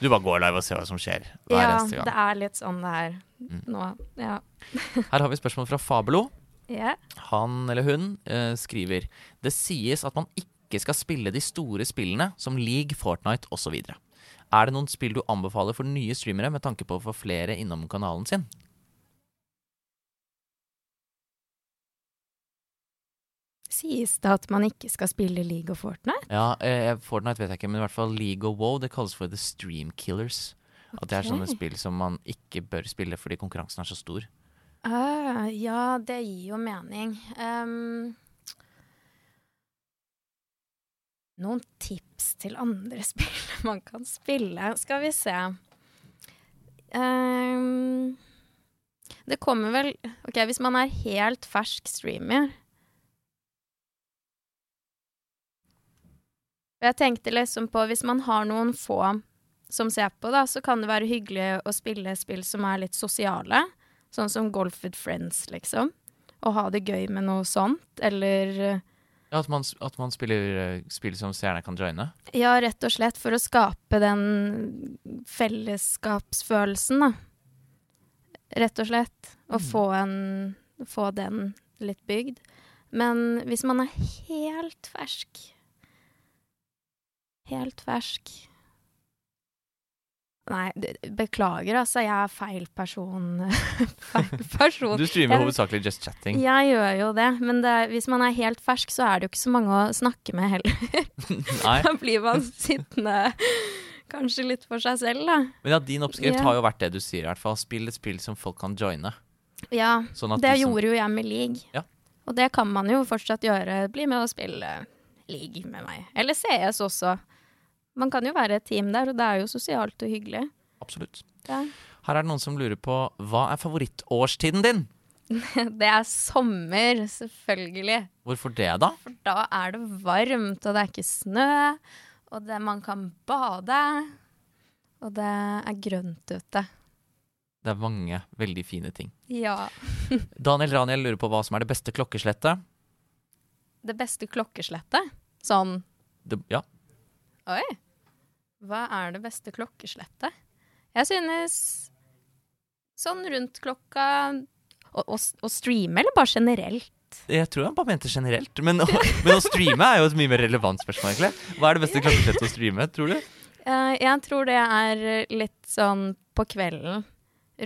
du bare går live og ser hva som skjer hver ja, eneste det er litt sånn det er Mm. nå. Ja. Her har vi spørsmål fra Fabelo. Yeah. Han eller hun uh, skriver Det sies at man ikke skal spille de store spillene som League, Fortnite osv. Er det noen spill du anbefaler for nye streamere med tanke på å få flere innom kanalen sin? Sies det at man ikke skal spille League of Fortnite? Ja, eh, Fortnite vet jeg ikke, men i hvert fall League of WoW det kalles for The Stream Killers. At det er sånne spill som man ikke bør spille fordi konkurransen er så stor. Uh, ja, det gir jo mening. Um, noen tips til andre spill man kan spille? Skal vi se. Um, det kommer vel OK, hvis man er helt fersk streamer Jeg tenkte liksom på Hvis man har noen få som ser på, da, så kan det være hyggelig å spille spill som er litt sosiale. Sånn som Golf with Friends, liksom. Å ha det gøy med noe sånt. Eller Ja, At man, at man spiller eh, spill som seerne kan joine. ja, rett og slett for å skape den fellesskapsfølelsen, da. Rett og slett. Og få, en, få den litt bygd. Men hvis man er helt fersk Helt fersk Nei, beklager, altså. Jeg er feil person. feil person. Du streamer Jeg- hovedsakelig Just Chatting. Jeg gjør jo det, men det, hvis man er helt fersk, så er det jo ikke så mange å snakke med heller. Da blir man sittende kanskje litt for seg selv, da. Men ja, din oppskrift Ja. har jo vært det du sier, i hvert fall. Spill et spill som folk kan joine. Ja, Sånn at det som, gjorde jo jeg med League. Ja. Og det kan man jo fortsatt gjøre. Bli med og spille League med meg. Eller CS også. Man kan jo være et team der, og det er jo sosialt og hyggelig. Absolutt. Ja. Her er det noen som lurer på hva er favorittårstiden din? Det er sommer, selvfølgelig. Hvorfor det, da? For da er det varmt, og det er ikke snø, og det, man kan bade. Og det er grønt ute. Det er mange veldig fine ting. Ja. Daniel Raniel lurer på hva som er det beste klokkeslettet. Det beste klokkeslettet. Sånn Det, ja, Oi. Hva er det beste klokkeslettet? Jeg synes sånn rundt klokka Å, å, å streame, eller bare generelt? jeg tror han bare mente generelt. Men, å- men å streame er jo et mye mer relevant spørsmål, egentlig. Hva er det beste klokkeslettet å streame, tror du? Eh, jeg tror det er litt sånn på kvelden.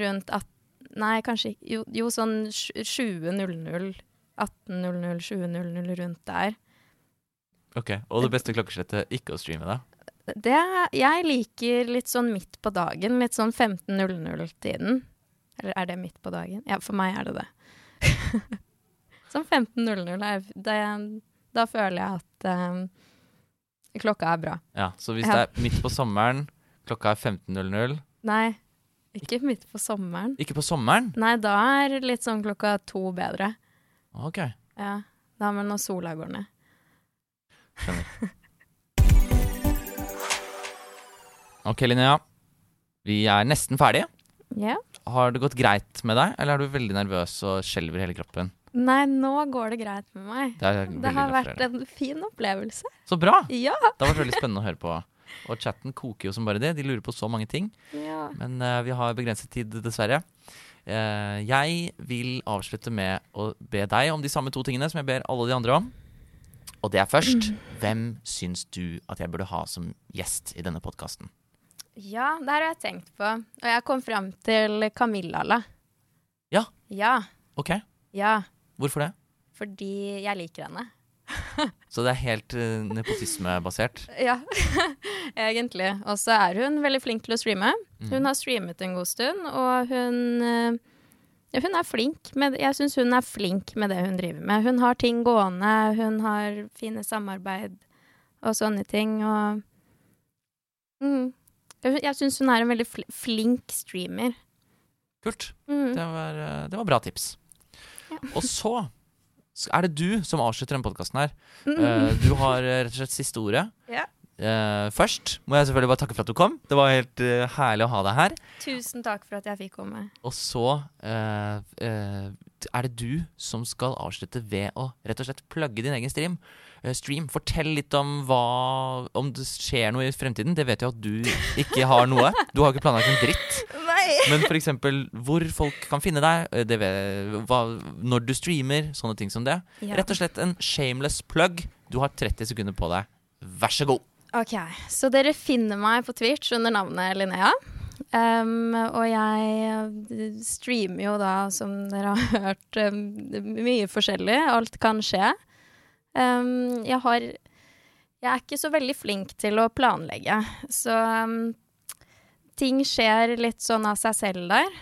Rundt at Nei, kanskje Jo, jo sånn sj- 20.00. 18.00, 20.00, rundt der. Ok, Og det beste klokkeslettet ikke å streame, da? Det, jeg liker litt sånn midt på dagen. Litt sånn 15.00-tiden. Eller er det midt på dagen? Ja, for meg er det det. sånn 15.00 er Da føler jeg at um, klokka er bra. Ja, Så hvis Ja. det er midt på sommeren, klokka er 15.00 Nei, ikke midt på sommeren. Ikke på sommeren? Nei, da er litt sånn klokka to bedre. Ok. Ja, da det når sola går ned. Skjønner. Ok, Linnea. Vi er nesten ferdige. Ja. Har det gått greit med deg, eller er du veldig nervøs og skjelver i hele kroppen? Nei, nå går det greit med meg. Det Det har vært en fin opplevelse. Så bra! Ja. Det har vært veldig spennende å høre på. Og chatten koker jo som bare det. De lurer på så mange ting. ja. Men uh, vi har begrenset tid, dessverre. Uh, jeg vil avslutte med å be deg om de samme to tingene som jeg ber alle de andre om. Og det er først Hvem syns du at jeg burde ha som gjest i denne podkasten? Ja, det har jeg tenkt på. Og jeg kom frem til Camilla. Ja. Ja. Ok, Ja. hvorfor det? Fordi jeg liker henne. Så det er helt uh, nepotismebasert? Ja, egentlig. Og så er hun veldig flink til å streame. Mm. Hun har streamet en god stund, og hun uh, Hun er flink med Jeg syns hun er flink med det hun driver med. Hun har ting gående, hun har fine samarbeid og sånne ting, og mm. Jeg, syns hun er en veldig fl flink streamer. Kult. Mm. Det var, eh, det var bra tips. Ja. Og så er det du som avslutter denne podkasten her. Mm. Eh, du har eh, rett og slett siste ordet. Ja. Uh, først må jeg selvfølgelig bare takke for at du kom. Det var helt uh, herlig å ha deg her. Tusen takk for at jeg fikk komme. Og så uh, er det du som skal avslutte ved å rett og slett plugge din egen stream. Eh, stream. Fortell litt om hva Om det skjer noe i fremtiden. Det vet jeg at du ikke har noe. Du har ikke planlagt en dritt. Men eksempel hvor folk kan finne deg, eh, det vet, hva, når du streamer, sånne ting som det. Ja. Rett og slett en shameless plug. Du har 30 sekunder på deg. Vær så god. Ok, så dere finner meg på Twitch under navnet Linnea. Um, og jeg streamer jo da, som dere har hørt, um, mye forskjellig. Alt kan skje. Um, jeg har Jeg er ikke så veldig flink til å planlegge, så ting skjer litt sånn av seg selv der.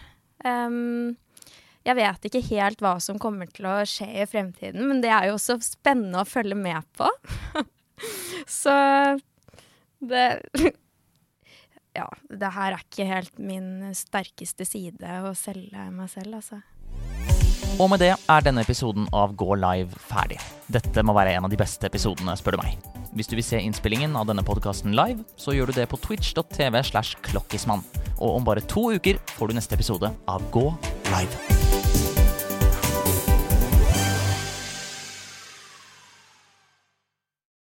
Jeg vet ikke helt hva som kommer til å skje i fremtiden, men det er jo også spennende å følge med på. så det Ja, det her er ikke helt min sterkeste side å selge meg selv, altså. Og med det er denne episoden av Gå live ferdig. Dette må være en av de beste episodene, spør du meg. Hvis du vil se innspillingen av denne podkasten live, så gjør du det på twitch.tv slash klokkismann. Og om bare to uker får du neste episode av Gå live.